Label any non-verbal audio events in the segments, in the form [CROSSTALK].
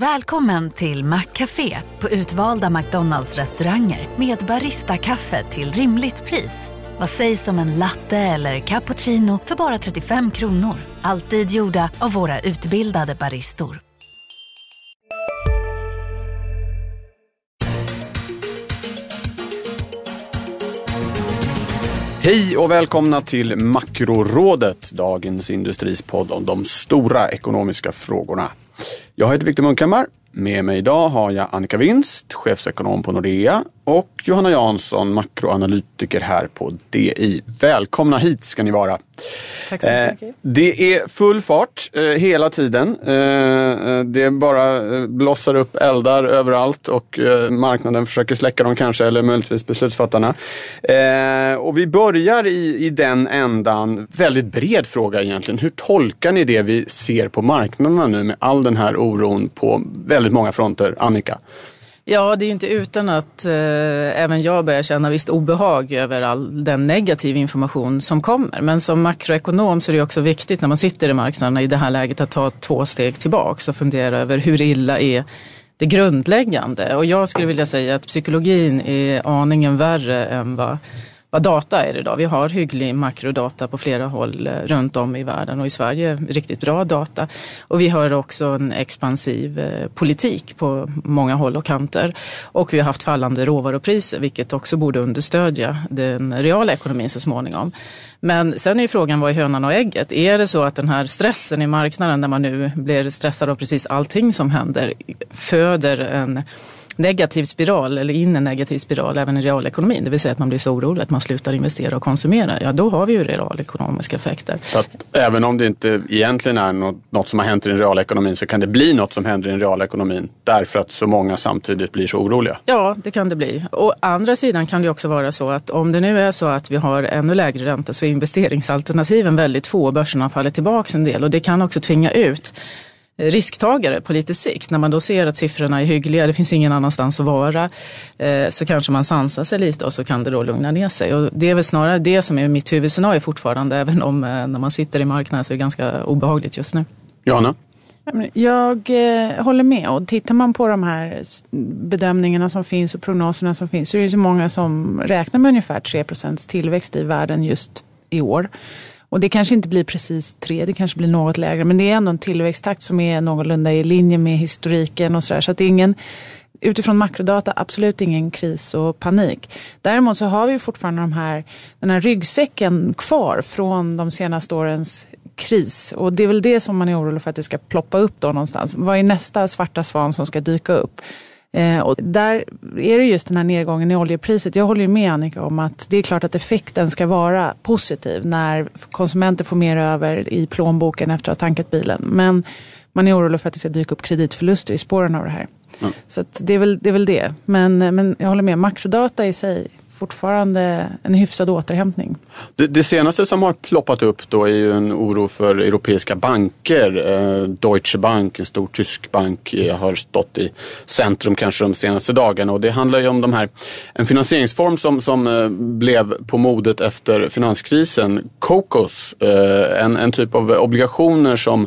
Välkommen till Maccafé på utvalda McDonalds restauranger med Baristakaffe till rimligt pris. Vad sägs om en latte eller cappuccino för bara 35 kronor? Alltid gjorda av våra utbildade baristor. Hej och välkomna till Makrorådet, dagens Industris podd om de stora ekonomiska frågorna. Jag heter Viktor Munkhammar. Med mig idag har jag Annika Winst, chefsekonom på Nordea och Johanna Jansson, makroanalytiker här på DI. Välkomna hit ska ni vara. Tack så mycket. Eh, det är full fart eh, hela tiden. Eh, det bara blossar upp eldar överallt och marknaden försöker släcka dem kanske, eller möjligtvis beslutsfattarna. och vi börjar i, i den ändan, väldigt bred fråga egentligen. Hur tolkar ni det vi ser på marknaderna nu med all den här oron på väldigt många fronter? Annika? Ja, det är ju inte utan att eh, även jag börjar känna visst obehag över all den negativa information som kommer. Men som makroekonom så är det också viktigt när man sitter i marknaderna i det här läget att ta två steg tillbaka och fundera över hur illa är det grundläggande. Och jag skulle vilja säga att psykologin är aningen värre än vad vad data är idag. Vi har hygglig makrodata på flera håll eh, runt om i världen och i Sverige riktigt bra data. Och vi har också en expansiv eh, politik på många håll och kanter. Och vi har haft fallande råvarupriser vilket också borde understödja den reala ekonomin så småningom. Men sen är ju frågan, vad är hönan och ägget? Är det så att den här stressen i marknaden där man nu blir stressad av precis allting som händer föder en negativ spiral eller in en negativ spiral även i realekonomin. Det vill säga att man blir så orolig att man slutar investera och konsumera. Ja, då har vi ju realekonomiska effekter. Så att även om det inte egentligen är något, något som har hänt i den realekonomin så kan det bli något som händer i den realekonomin därför att så många samtidigt blir så oroliga? Ja, det kan det bli. Å andra sidan kan det också vara så att om det nu är så att vi har ännu lägre ränta så är investeringsalternativen väldigt få och börserna har fallit tillbaka en del och det kan också tvinga ut risktagare på lite sikt. När man då ser att siffrorna är hyggliga, det finns ingen annanstans att vara, eh, så kanske man sansar sig lite och så kan det då lugna ner sig. Och det är väl snarare det som är mitt huvudscenario fortfarande, även om eh, när man sitter i marknaden så är det ganska obehagligt just nu. Johanna? Jag eh, håller med och tittar man på de här bedömningarna som finns och prognoserna som finns så är det så många som räknar med ungefär 3% tillväxt i världen just i år. Och det kanske inte blir precis tre, det kanske blir något lägre. Men det är ändå en tillväxttakt som är någorlunda i linje med historiken och sådär. Så att det är ingen, utifrån makrodata, absolut ingen kris och panik. Däremot så har vi fortfarande de här, den här ryggsäcken kvar från de senaste årens kris. Och det är väl det som man är orolig för att det ska ploppa upp då någonstans. Vad är nästa svarta svan som ska dyka upp? Eh, och där är det just den här nedgången i oljepriset. Jag håller med Annika om att det är klart att effekten ska vara positiv när konsumenter får mer över i plånboken efter att ha tankat bilen. Men man är orolig för att det ska dyka upp kreditförluster i spåren av det här. Mm. Så det, är väl, det är väl det. Men, men jag håller med, makrodata i sig fortfarande en hyfsad återhämtning. Det, det, senaste som har ploppat upp då är ju en oro för europeiska banker. Eh, Deutsche Bank, en stor tysk bank, eh, har stått i centrum kanske de senaste dagarna och det handlar ju om de här, en finansieringsform som, som eh, blev på modet efter finanskrisen, COCOS, eh, en, en typ av obligationer som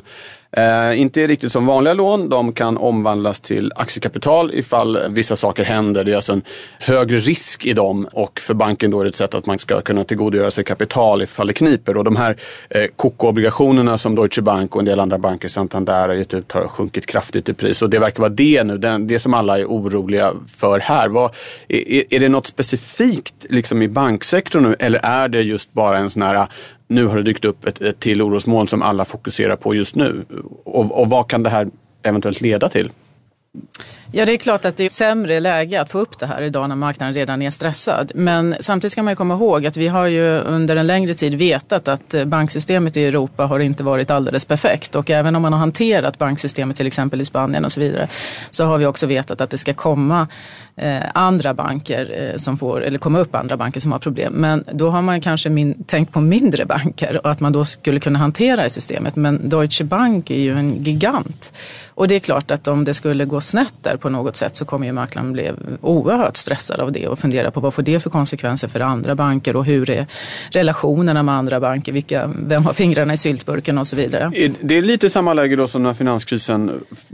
Eh, inte riktigt som vanliga lån, de kan omvandlas till aktiekapital ifall vissa saker händer. Det är alltså en högre risk i dem och för banken då är det ett sätt att man ska kunna tillgodogöra sig kapital ifall det kniper. Och de här eh, KK-obligationerna som Deutsche Bank och en del andra banker, Santander har gett ut har sjunkit kraftigt i pris. Och det verkar vara det nu, det, det som alla är oroliga för här. Vad, är, är det något specifikt liksom i banksektorn nu eller är det just bara en sån här nu har det dykt upp ett, ett till orosmoln som alla fokuserar på just nu. Och, och vad kan det här eventuellt leda till? Ja, det är klart att det är sämre läge att få upp det här idag när marknaden redan är stressad. Men samtidigt ska man komma ihåg att vi har ju under en längre tid vetat att eh, banksystemet i Europa har inte varit alldeles perfekt. Och även om man har hanterat banksystemet till exempel i Spanien och så vidare så har vi också vetat att det ska komma eh, andra banker eh, som får, eller komma upp andra banker som har problem. Men då har man kanske min, tänkt på mindre banker och att man då skulle kunna hantera i systemet. Men Deutsche Bank är ju en gigant och det är klart att om det skulle gå snett där på något sätt så kommer ju marknaden bli oerhört stressad av det och fundera på vad får det för konsekvenser för andra banker och hur är relationerna med andra banker, vilka, vem har fingrarna i syltburken och så vidare. Det är lite samma läge då som när finanskrisen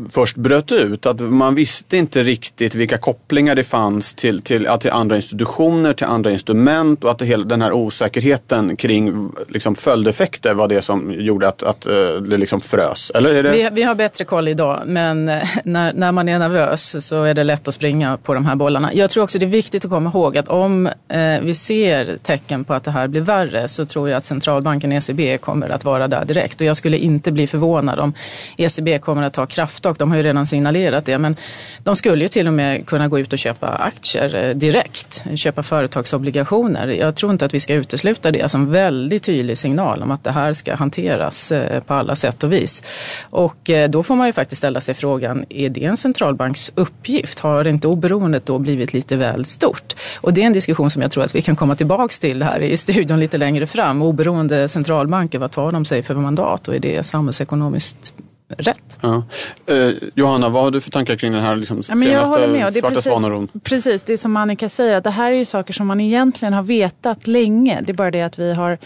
först bröt ut, att man visste inte riktigt vilka kopplingar det fanns till, till, till andra institutioner, till andra instrument och att det, den här osäkerheten kring liksom, följdeffekter var det som gjorde att, att eh, det liksom frös. Eller är det... vi, vi har bättre koll idag, men eh, när, när man är nervös så är det lätt att springa på de här bollarna. Jag tror också det är viktigt att komma ihåg att om eh, vi ser tecken på att det här blir värre så tror jag att centralbanken ECB kommer att vara där direkt. Och jag skulle inte bli förvånad om ECB kommer att ta krafttag. De har ju redan signalerat det. Men de skulle ju till och med kunna gå ut och köpa aktier eh, direkt. Köpa företagsobligationer. Jag tror inte att vi ska utesluta det som väldigt tydlig signal om att det här ska hanteras eh, på alla sätt och vis. Och eh, då får man ju faktiskt ställa sig frågan, är det en centralbanks uppgift? Har inte oberoendet då blivit lite väl stort? Och det är en diskussion som jag tror att vi kan komma tillbaks till här i studion lite längre fram. Oberoende centralbanker, vad tar de sig för mandat och är det samhällsekonomiskt rätt. Ja. Eh, Johanna, vad har du för tankar kring den här liksom, ja, senaste med. Det svarta svaneron? Precis, det är som Annika säger, att det här är ju saker som man egentligen har vetat länge. Det är bara det att vi har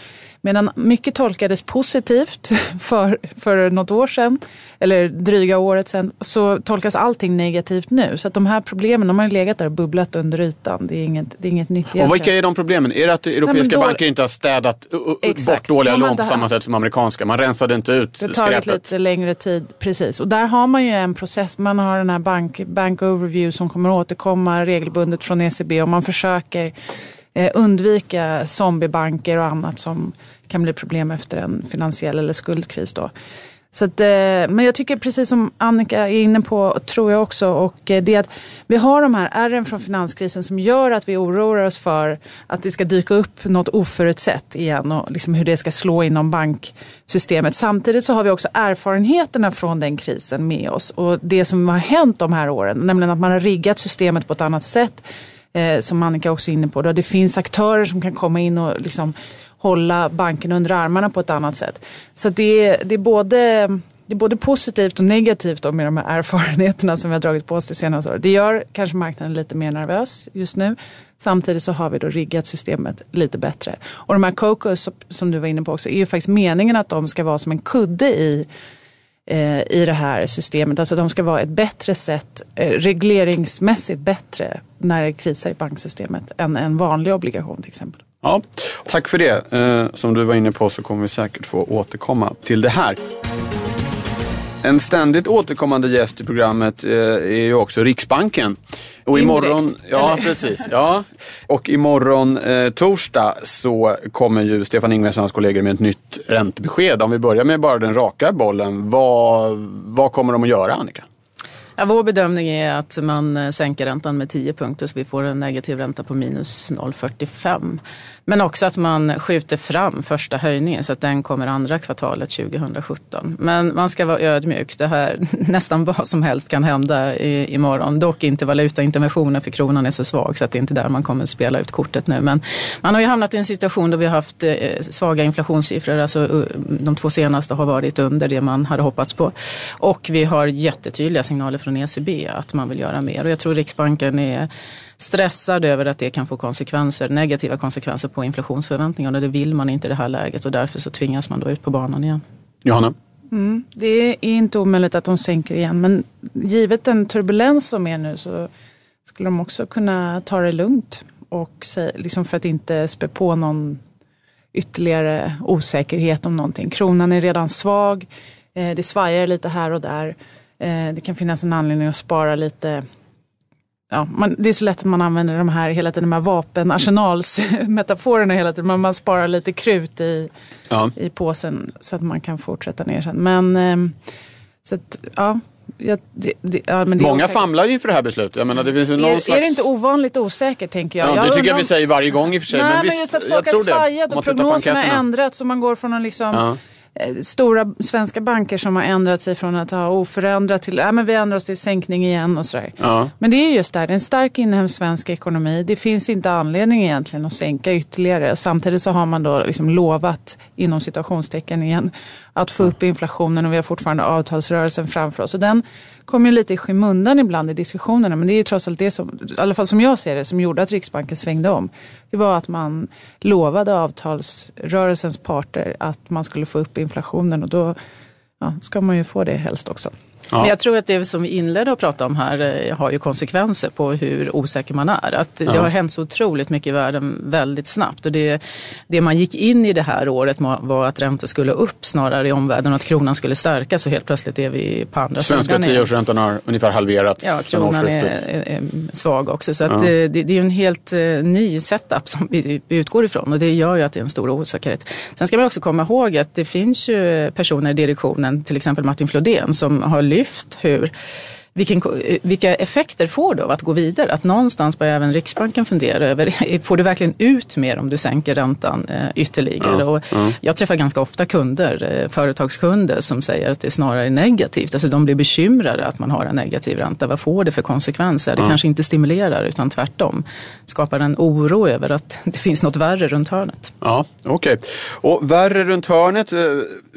Medan mycket tolkades positivt [LAUGHS] för, för något år sedan, eller dryga året sedan, så tolkas allting negativt nu. Så att de här problemen de har legat där och bubblat under ytan. Det är inget, det är inget nytt Och vilka är de problemen? Är det att europeiska Nej, då, banker inte har städat exakt, bort dåliga lån på samma sätt som amerikanska? Man rensade inte ut skräpet? Det tar lite längre tid, precis. Och där har man ju en process. Man har den här bank, bank overview som kommer återkomma regelbundet från ECB och man försöker Eh, undvika zombiebanker och annat som kan bli problem efter en finansiell eller skuldkris. Då. Så att, eh, men jag tycker precis som Annika är inne på, tror jag också, och eh, det att vi har de här ärren från finanskrisen som gör att vi oroar oss för att det ska dyka upp något oförutsett igen och liksom hur det ska slå inom banksystemet. Samtidigt så har vi också erfarenheterna från den krisen med oss och det som har hänt de här åren, nämligen att man har riggat systemet på ett annat sätt eh, som Annika också är inne på. Då. Det finns aktörer som kan komma in och liksom hålla banken under armarna på ett annat sätt. Så det, det, är, både, det är både positivt och negativt med de här erfarenheterna som vi har dragit på oss det senaste året. Det gör kanske marknaden lite mer nervös just nu. Samtidigt så har vi då riggat systemet lite bättre. Och de här COCOs som du var inne på också är ju faktiskt meningen att de ska vara som en kudde i Eh, i det här systemet. Alltså de ska vara ett bättre sätt, eh, regleringsmässigt bättre när det krisar i banksystemet än en vanlig obligation till exempel. Ja, tack för det. Eh, som du var inne på så kommer vi säkert få återkomma till det här. En ständigt återkommande gäst i programmet eh, är ju också Riksbanken. Och imorgon, ja precis. Ja. Och imorgon eh, torsdag så kommer ju Stefan Ingves och hans kollegor med ett nytt räntebesked. Om vi börjar med bara den raka bollen. Vad, vad kommer de att göra Annika? Ja, vår bedömning är att man eh, sänker räntan med 10 punkter så vi får en negativ ränta på minus 0,45. Men också att man skjuter fram första höjningen så att den kommer andra kvartalet 2017. Men man ska vara ödmjuk. Det här, [LAUGHS] nästan vad som helst kan hända i, imorgon. Dock inte valutainterventionen för kronan är så svag så att det är inte där man kommer spela ut kortet nu. Men man har ju hamnat i en situation då vi har haft eh, svaga inflationssiffror. Alltså, eh, de två senaste har varit under det man hade hoppats på. Och vi har jättetydliga signaler från ECB att man vill göra mer. Och jag tror Riksbanken är stressad över att det kan få konsekvenser, negativa konsekvenser på inflationsförväntningarna. Och det vill man inte i det här läget och därför så tvingas man då ut på banan igen. Johanna? Mm, det är inte omöjligt att de sänker igen men givet den turbulens som är nu så skulle de också kunna ta det lugnt och liksom för att inte spä på någon ytterligare osäkerhet om någonting. Kronan är redan svag, eh, det svajar lite här och där. Eh, det kan finnas en anledning att spara lite ja, man, det är så lätt att man använder de här hela tiden, de här vapenarsenalsmetaforerna hela tiden. Man, man sparar lite krut i, ja. i påsen så att man kan fortsätta ner sen. Men, eh, så att, ja. Ja, det, det, ja, Många famlar ju inför det här beslutet. Jag menar, det finns någon är, slags... är det inte ovanligt osäkert tänker jag? Ja, jag det tycker jag vi säger varje gång i och för sig. Nej, men, visst, just att folk har svajat och prognoserna har ändrats och man går från en liksom ja stora svenska banker som har ändrat sig från att ha oförändrat till att vi ändrar oss till sänkning igen och sådär. Ja. Men det är just där, det är en stark inhemsk svensk ekonomi. Det finns inte anledning egentligen att sänka ytterligare. Samtidigt så har man då liksom lovat, inom situationstecken igen, att få upp inflationen och vi har fortfarande avtalsrörelsen framför oss. Och den kom ju lite i skymundan ibland i diskussionerna men det är ju trots allt det som, i alla fall som jag ser det, som gjorde att Riksbanken svängde om. Det var att man lovade avtalsrörelsens parter att man skulle få upp inflationen och då ja, ska man ju få det helst också. Ja. Men jag tror att det som vi inledde att prata om här eh, har ju konsekvenser på hur osäker man är. Att ja. Det har hänt så otroligt mycket i världen väldigt snabbt. Och det, det man gick in i det här året var att räntor skulle upp snarare i omvärlden och att kronan skulle stärkas och helt plötsligt är vi på andra Svenska sidan. Svenska tioårsräntan har ungefär halverats Ja, kronan är, är, svag också. Så att ja. det, det, är en helt eh, ny setup som vi, vi utgår ifrån och det gör ju att det är en stor osäkerhet. Sen ska man också komma ihåg att det finns ju personer i direktionen, till exempel Martin Flodén, som har lyft lyft hur vilken, vilka effekter får det av att gå vidare? Att någonstans börjar även Riksbanken fundera över, [LAUGHS] får du verkligen ut mer om du sänker räntan eh, ytterligare? Ja, och ja. Jag träffar ganska ofta kunder, eh, företagskunder som säger att det snarare är negativt. Alltså de blir bekymrade att man har en negativ ränta. Vad får det för konsekvenser? Det ja. kanske inte stimulerar utan tvärtom skapar en oro över att [LAUGHS] det finns något värre runt hörnet. Ja, Okej, okay. och värre runt hörnet. Eh,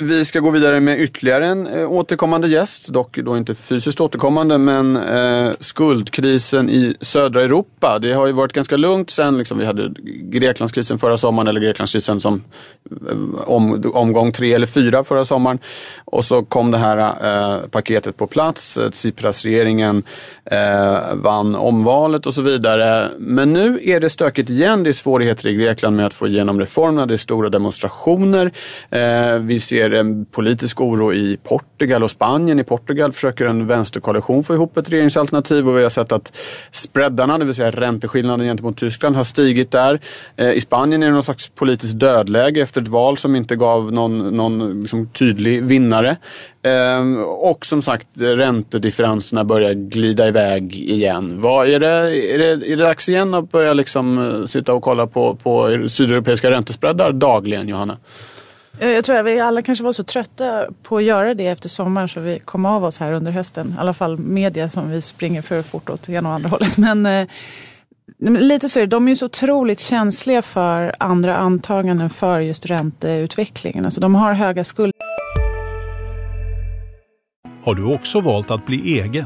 vi ska gå vidare med ytterligare en återkommande gäst, dock då inte fysiskt återkommande fortfarande, men eh, skuldkrisen i södra Europa. Det har ju varit ganska lugnt sen liksom, vi hade Greklandskrisen förra sommaren, eller Greklandskrisen som eh, om, omgång tre eller fyra förra sommaren. Och så kom det här eh, paketet på plats. Eh, Tsipras-regeringen eh, vann omvalet och så vidare. Men nu är det stökigt igen. Det är svårigheter i Grekland med att få igenom reformerna. Det är stora demonstrationer. Eh, vi ser en politisk oro i Portugal och Spanien. I Portugal försöker en vänsterkoalition få ihop ett regeringsalternativ och vi har sett att spreadarna, det vill säga ränteskillnaden gentemot Tyskland, har stigit där. Eh, I Spanien är det någon slags politiskt dödläge efter ett val som inte gav någon, någon liksom tydlig vinnare. Ehm, och som sagt, räntedifferenserna börjar glida iväg igen. Vad är, det, är, det, är det dags igen att börja liksom eh, sitta och kolla på, på sydeuropeiska räntespreadar dagligen, Johanna? Eh, jag tror att vi alla kanske var så trötta på att göra det efter sommaren så vi kom av oss här under hösten. I alla fall media som vi springer för fort åt ena och andra hållet. Men, eh, lite så är det, de är ju så otroligt känsliga för andra antaganden för just ränteutvecklingen. Alltså de har höga skulder. Har du också valt att bli egen?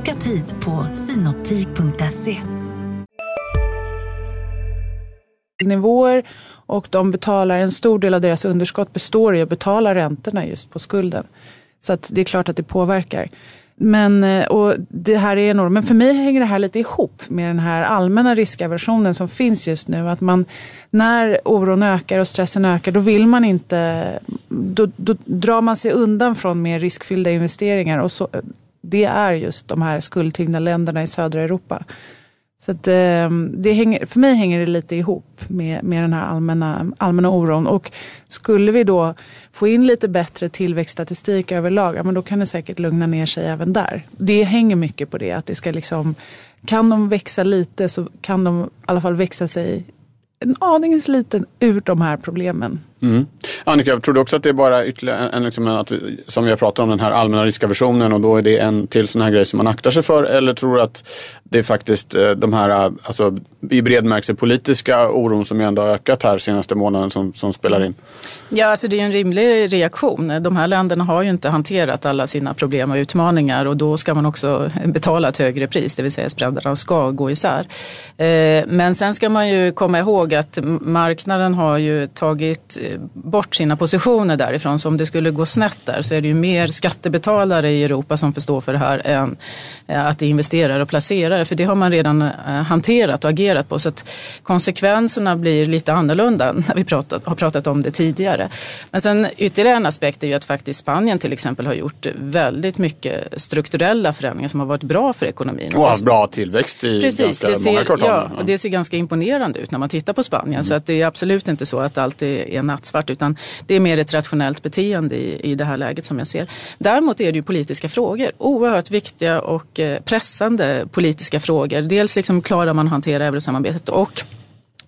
Boka tid på synoptik.se. Nivåer och de betalar en stor del av deras underskott består i att betala räntorna just på skulden. Så att det är klart att det påverkar. Men, eh, och det här är enormt. Men för mig hänger det här lite ihop med den här allmänna riskaversionen som finns just nu. Att man, när oron ökar och stressen ökar, då vill man inte... Då, då drar man sig undan från mer riskfyllda investeringar. Och så, det är just de här skuldtyngda länderna i södra Europa. Så att, ehm, det hänger, för mig hänger det lite ihop med, med den här allmänna, allmänna oron. Och skulle vi då få in lite bättre tillväxtstatistik överlag, ja, men då kan det säkert lugna ner sig även där. Det hänger mycket på det, att det ska liksom, kan de växa lite så kan de i alla fall växa sig en aningens liten ur de här problemen. Mm. Annika, tror du också att det är bara ytterligare en, liksom, att som vi har pratat om, den här allmänna riskaversionen och då är det en till sån här grej som man aktar sig för? Eller tror du att det är faktiskt eh, de här, alltså, i bred politiska oron som ändå har ökat här senaste månaden som, som spelar in? Ja, alltså det är en rimlig reaktion. De här länderna har ju inte hanterat alla sina problem och utmaningar och då ska man också betala ett högre pris, det vill säga spreadarna ska gå isär. Eh, men sen ska man ju komma ihåg att marknaden har ju tagit bort sina positioner därifrån. Så om det skulle gå snett där så är det ju mer skattebetalare i Europa som får stå för det här än eh, att det investerar och placerar. För det har man redan eh, hanterat och agerat på. Så att konsekvenserna blir lite annorlunda [LAUGHS] när vi pratat, har pratat om det tidigare. Men sen ytterligare en aspekt är ju att faktiskt Spanien till exempel har gjort väldigt mycket strukturella förändringar som har varit bra för ekonomin. Och har bra tillväxt i Precis, ganska det ser, många kvartal. Ja, och det ser ganska imponerande ut när man tittar på Spanien. Mm. Så att det är absolut inte så att allt är natt nattsvart utan det är mer ett rationellt beteende i, i det här läget som jag ser. Däremot är det ju politiska frågor, oerhört viktiga och eh, pressande politiska frågor. Dels liksom klarar man att hantera eurosamarbetet och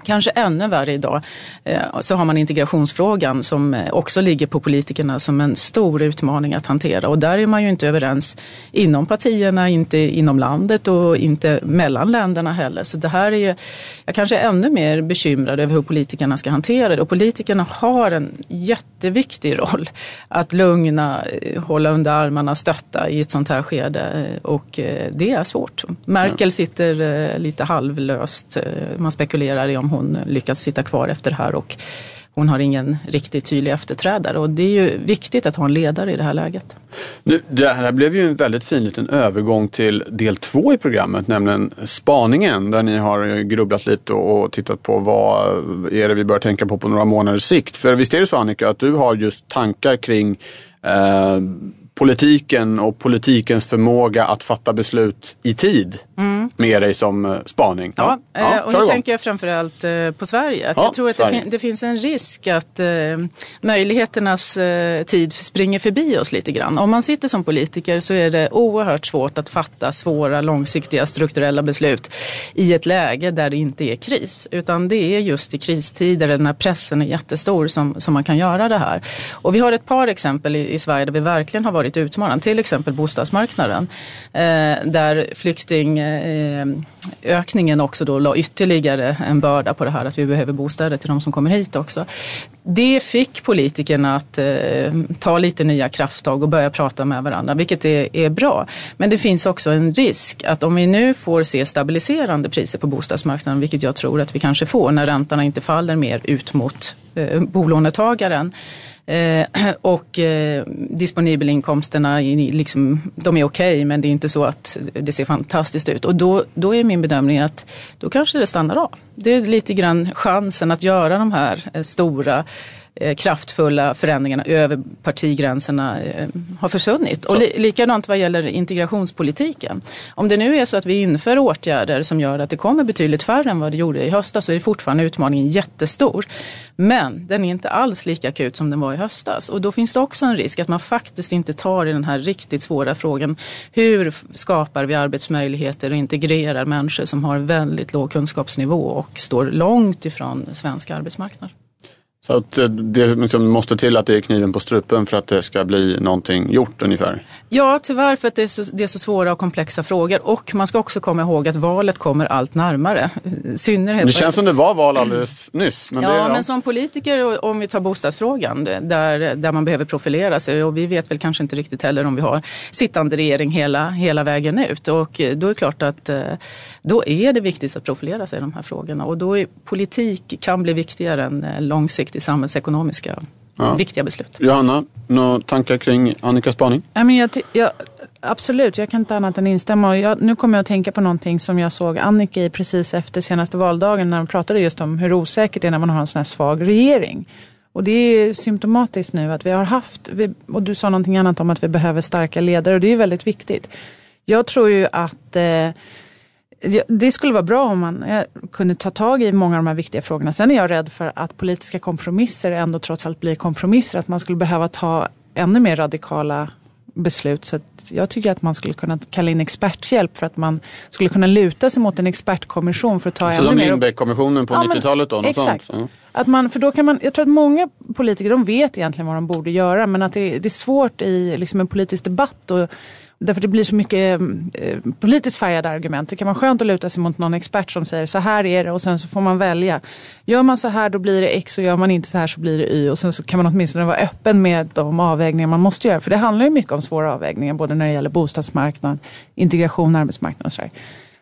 Kanske ännu värre idag eh, så har man integrationsfrågan som eh, också ligger på politikerna som en stor utmaning att hantera. Och där är man ju inte överens inom partierna, inte inom landet och inte mellan länderna heller. Så det här är ju, jag kanske är ännu mer bekymrad över hur politikerna ska hantera det. Och politikerna har en jätteviktig roll att lugna, eh, hålla under armarna, stötta i ett sånt här skede. Och det är svårt. Merkel sitter lite halvlöst. Man spekulerar i om hon lyckas sitta kvar efter det här och hon har ingen riktigt tydlig efterträdare och det är ju viktigt att ha en ledare i det här läget. Nu, det här blev ju en väldigt fin liten övergång till del två i programmet, nämligen spaningen där ni har grubblat lite och tittat på vad är det vi bör tänka på på några månaders sikt. För visst är det så Annika att du har just tankar kring eh, politiken och politikens förmåga att fatta beslut i tid mm. med dig som eh, spaning. Ja, ja, ja eh, och nu tänker jag framförallt eh, på Sverige. Att ja, jag tror att det, fin det, finns en risk att eh, möjligheternas eh, tid springer förbi oss lite grann. Om man sitter som politiker så är det oerhört svårt att fatta svåra, långsiktiga, strukturella beslut i ett läge där det inte är kris. Utan det är just i kristider när pressen är jättestor som, som man kan göra det här. Och vi har ett par exempel i, i Sverige där vi verkligen har varit varit utmanande. Till exempel bostadsmarknaden. Eh, där flyktingökningen eh, också då la ytterligare en börda på det här att vi behöver bostäder till de som kommer hit också. Det fick politikerna att eh, ta lite nya krafttag och börja prata med varandra, vilket är, är bra. Men det finns också en risk att om vi nu får se stabiliserande priser på bostadsmarknaden, vilket jag tror att vi kanske får när räntorna inte faller mer ut mot eh, bolånetagaren, Eh, [CLEARS THROAT] och eh, disponibelinkomsterna, liksom, de är okej okay, men det är inte så att det ser fantastiskt ut. Och då, då är min bedömning att då kanske det stannar av. Det är lite grann chansen att göra de här eh, stora kraftfulla förändringarna över partigränserna eh, har försvunnit. Och li likadant vad gäller integrationspolitiken. Om det nu är så att vi inför åtgärder som gör att det kommer betydligt färre än vad det gjorde i höstas så är det fortfarande utmaningen jättestor. Men den är inte alls lika akut som den var i höstas. Och då finns det också en risk att man faktiskt inte tar i den här riktigt svåra frågan. Hur skapar vi arbetsmöjligheter och integrerar människor som har väldigt låg kunskapsnivå och står långt ifrån svensk arbetsmarknad? Så att eh, det liksom måste till att det är kniven på strupen för att det ska bli någonting gjort ungefär? Ja, tyvärr för att det är, så, det är så svåra och komplexa frågor. Och man ska också komma ihåg att valet kommer allt närmare. Synnerhet det känns som det var val alldeles nyss. Men ja, ja, men som politiker, om vi tar bostadsfrågan, där, där man behöver profilera sig. Och vi vet väl kanske inte riktigt heller om vi har sittande regering hela, hela vägen ut. Och då är det klart att eh, då är det viktigt att profilera sig i de här frågorna. Och då är politik kan bli viktigare än eh, långsiktigt samhällsekonomiska ja. viktiga beslut. Johanna, några tankar kring Annikas spaning? Ja, men jag, jag, absolut, jag kan inte annat än instämma. Jag, nu kommer jag att tänka på någonting som jag såg Annika i precis efter senaste valdagen när de pratade just om hur osäkert det är när man har en sån här svag regering. Och det är symptomatiskt nu att vi har haft, och du sa någonting annat om att vi behöver starka ledare och det är väldigt viktigt. Jag tror ju att eh, det skulle vara bra om man eh, kunde ta tag i många av de här viktiga frågorna. Sen är jag rädd för att politiska kompromisser ändå trots allt blir kompromisser. Att man skulle behöva ta ännu mer radikala beslut. Så jag tycker att man skulle kunna kalla in experthjälp för att man skulle kunna luta sig mot en expertkommission för att ta så ännu mer. Som Lindbeckkommissionen på ja, 90-talet då? Exakt. Sånt. Att man, för då kan man, jag tror att många politiker de vet egentligen vad de borde göra men att det, det är svårt i liksom en politisk debatt och Därför det blir så mycket eh, politiskt färgade argument. Det kan vara skönt att luta sig mot någon expert som säger så här är det och sen så får man välja. Gör man så här då blir det X och gör man inte så här så blir det Y. Och sen så kan man åtminstone vara öppen med de avvägningar man måste göra. För det handlar ju mycket om svåra avvägningar både när det gäller bostadsmarknad, integration, arbetsmarknad och så här.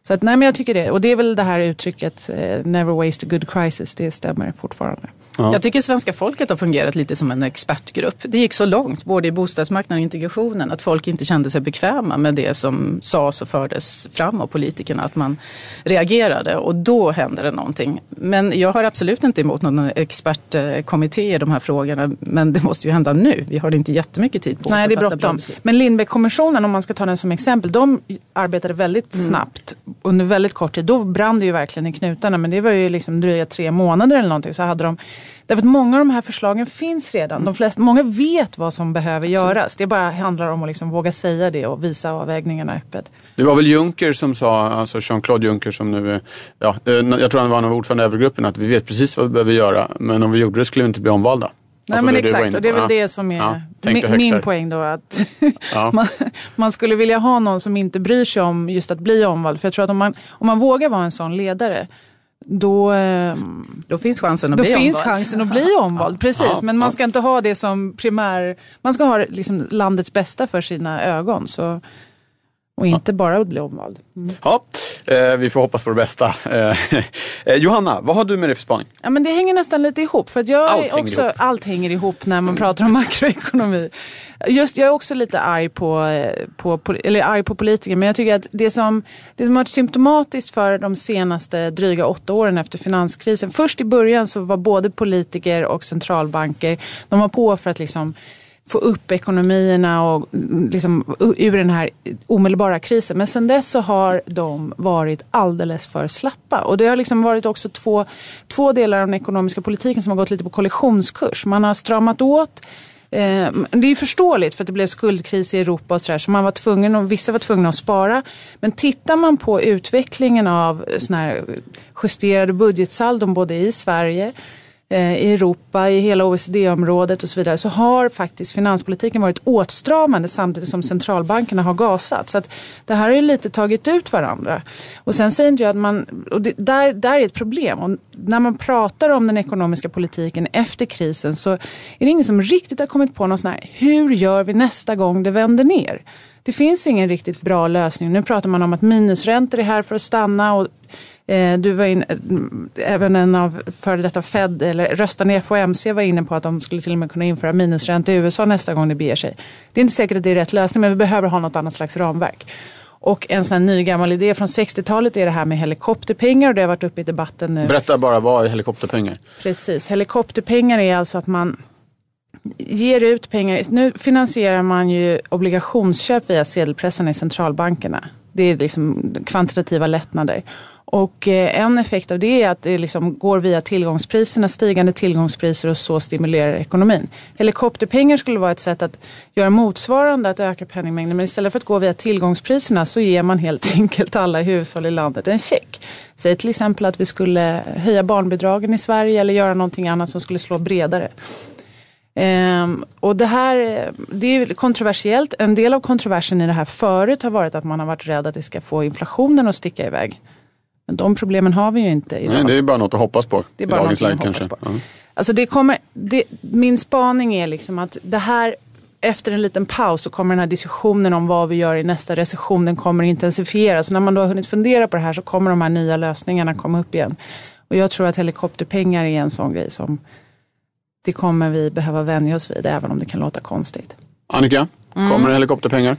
Så att, nej, men jag tycker det. Och det är väl det här uttrycket eh, never waste a good crisis. Det stämmer fortfarande. Ja. Jag tycker svenska folket har fungerat lite som en expertgrupp. Det gick så långt, både i bostadsmarknaden och integrationen, att folk inte kände sig bekväma med det som sades och fördes fram av politikerna, att man reagerade och då hände det någonting. Men jag har absolut inte emot någon expertkommitté i de här frågorna, men det måste ju hända nu. Vi har inte jättemycket tid på oss Nej, det är bråttom. Men Lindbeckkommissionen, om man ska ta den som exempel, de arbetade väldigt mm. snabbt under väldigt kort tid. Då brann det ju verkligen i knutarna men det var ju liksom dryga tre månader eller någonting. Så hade de, därför att många av de här förslagen finns redan. De flesta, många vet vad som behöver göras. Det bara handlar om att liksom våga säga det och visa avvägningarna öppet. Det var väl Juncker som sa, alltså Jean-Claude Juncker som nu, ja, eh, jag tror han var en av ordförande i Eurogruppen, att vi vet precis vad vi behöver göra men om vi gjorde det skulle vi inte bli omvalda. Nej alltså men exakt, och det är väl det som är ja, min, min poäng då. Att [LAUGHS] ja. man, man, skulle vilja ha någon som inte bryr sig om just att bli omvald. För jag tror att om man, om man vågar vara en sån ledare då, ehm, då finns chansen att då bli finns omvald. chansen att [LAUGHS] bli omvald. Precis, men man ska inte ha det som primär... Man ska ha liksom landets bästa för sina ögon. Så och inte ja. bara att bli omvald. Mm. Ja, eh, vi får hoppas på det bästa. [LAUGHS] Eh, Johanna, vad har du med dig för spaning? Ja, men det hänger nästan lite ihop. För jag allt, också, hänger ihop. allt hänger ihop när man pratar om [LAUGHS] makroekonomi. Just, jag är också lite arg på, eh, på, på, eller arg på politiker. Men jag tycker att det som, det som har varit symptomatiskt för de senaste dryga åtta åren efter finanskrisen. Först i början så var både politiker och centralbanker, de var på för att liksom få upp ekonomierna och mm, liksom ur den här omedelbara krisen. Men sen dess så har de varit alldeles för slappa. Och det har liksom varit också två, två delar av den ekonomiska politiken som har gått lite på kollisionskurs. Man har stramat åt eh, det är förståeligt för att det blev skuldkris i Europa och sådär. Så man var tvungen, vissa var tvungna att spara. Men tittar man på utvecklingen av såna här justerade budgetsaldon både i Sverige Eh, i Europa, i hela OECD-området och så vidare så har faktiskt finanspolitiken varit åtstramande samtidigt som centralbankerna har gasat. Så att det här har ju lite tagit ut varandra. Och sen säger inte jag att man, och det, där, där är ett problem. Och när man pratar om den ekonomiska politiken efter krisen så är det ingen som riktigt har kommit på någon sån här, hur gör vi nästa gång det vänder ner? Det finns ingen riktigt bra lösning. Nu pratar man om att minusräntor är här för att stanna och du var in, även en av före detta Fed, eller röstarna i FOMC var inne på att de skulle till och med kunna införa minusränta i USA nästa gång det beger sig. Det är inte säkert att det är rätt lösning men vi behöver ha något annat slags ramverk. Och en sån ny gammal idé från 60-talet är det här med helikopterpengar och det har varit uppe i debatten nu. Berätta bara, vad är helikopterpengar? Precis, helikopterpengar är alltså att man ger ut pengar. Nu finansierar man ju obligationsköp via sedelpressarna i centralbankerna. Det är liksom kvantitativa lättnader. Och eh, en effekt av det är att det liksom går via tillgångspriserna, stigande tillgångspriser och så stimulerar ekonomin. Helikopterpengar skulle vara ett sätt att göra motsvarande, att öka penningmängden. Men istället för att gå via tillgångspriserna så ger man helt [LAUGHS] enkelt alla hushåll i landet en check. Säg till exempel att vi skulle höja barnbidragen i Sverige eller göra någonting annat som skulle slå bredare. Um, och det här det är kontroversiellt. En del av kontroversen i det här förut har varit att man har varit rädd att det ska få inflationen att sticka iväg. Men de problemen har vi ju inte idag. Nej, det är bara något att hoppas på det är bara i dagens läge kanske. På. Ja. Alltså det kommer, det, min spaning är liksom att det här efter en liten paus så kommer den här diskussionen om vad vi gör i nästa recession den kommer intensifieras. Så när man då har hunnit fundera på det här så kommer de här nya lösningarna komma upp igen. Och jag tror att helikopterpengar är en sån grej som det kommer vi behöva vänja oss vid även om det kan låta konstigt. Annika, kommer mm. helikopterpengar?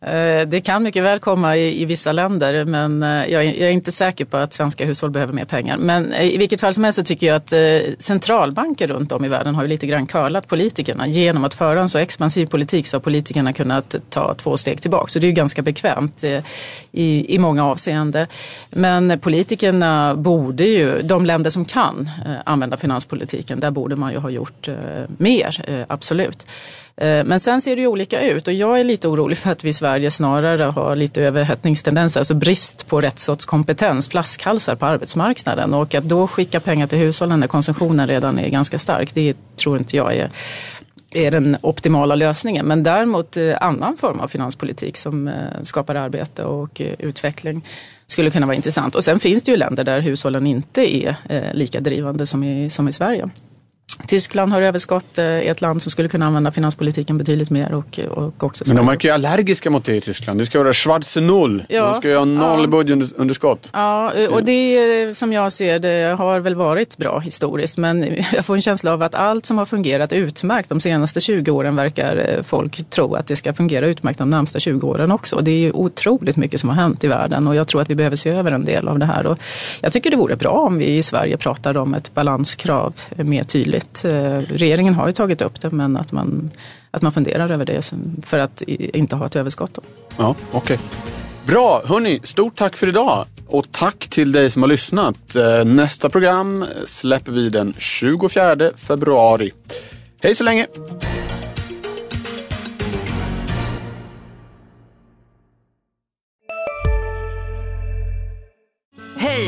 Eh, det kan mycket väl komma i, i vissa länder men eh, jag är, jag är, inte säker på att svenska hushåll behöver mer pengar. Men eh, i vilket fall som helst så tycker jag att centralbanker runt om i världen har ju lite grann curlat politikerna. Genom att föra en så expansiv politik så har politikerna kunnat ta två steg tillbaka. Så det är ju ganska bekvämt i, i många avseenden. Men politikerna borde ju, de länder som kan använda finanspolitiken, där borde man ju ha gjort mer, absolut. Eh, men sen ser det ju olika ut och jag är lite orolig för att vi i Sverige snarare har lite överhettningstendenser, alltså brist på rätt sorts kompetens, flaskhalsar på arbetsmarknaden och att då skicka pengar till hushållen när konsumtionen redan är ganska stark, det tror inte jag är är den optimala lösningen. Men däremot eh, annan form av finanspolitik som eh, skapar arbete och utveckling skulle kunna vara intressant. Och sen finns det ju länder där hushållen inte är lika drivande som i, som i Sverige. Tyskland har överskott, är eh, ett land som skulle kunna använda finanspolitiken betydligt mer. Och, och också Men de verkar ju allergiska mot det i Tyskland. Det ska vara schwarze noll. Ja, de ska ju ha noll ja. budgetunderskott. Ja, eh, och det som jag ser det har väl varit bra historiskt. Men [LAUGHS] jag får en känsla av att allt som har fungerat utmärkt de senaste 20 åren verkar eh, folk tro att det ska fungera utmärkt de närmsta 20 åren också. Det är ju otroligt mycket som har hänt i världen och jag tror att vi behöver se över en del av det här. Och jag tycker det vore bra om vi i Sverige pratade om ett balanskrav mer tydligt vet. Eh, regeringen har ju tagit upp det men att man, att man funderar över det för att inte ha ett överskott. Då. Ja, okej. Okay. Bra, hörni, stort tack för idag. Och tack till dig som har lyssnat. Eh, nästa program släpper vi den 24 februari. Hej så länge!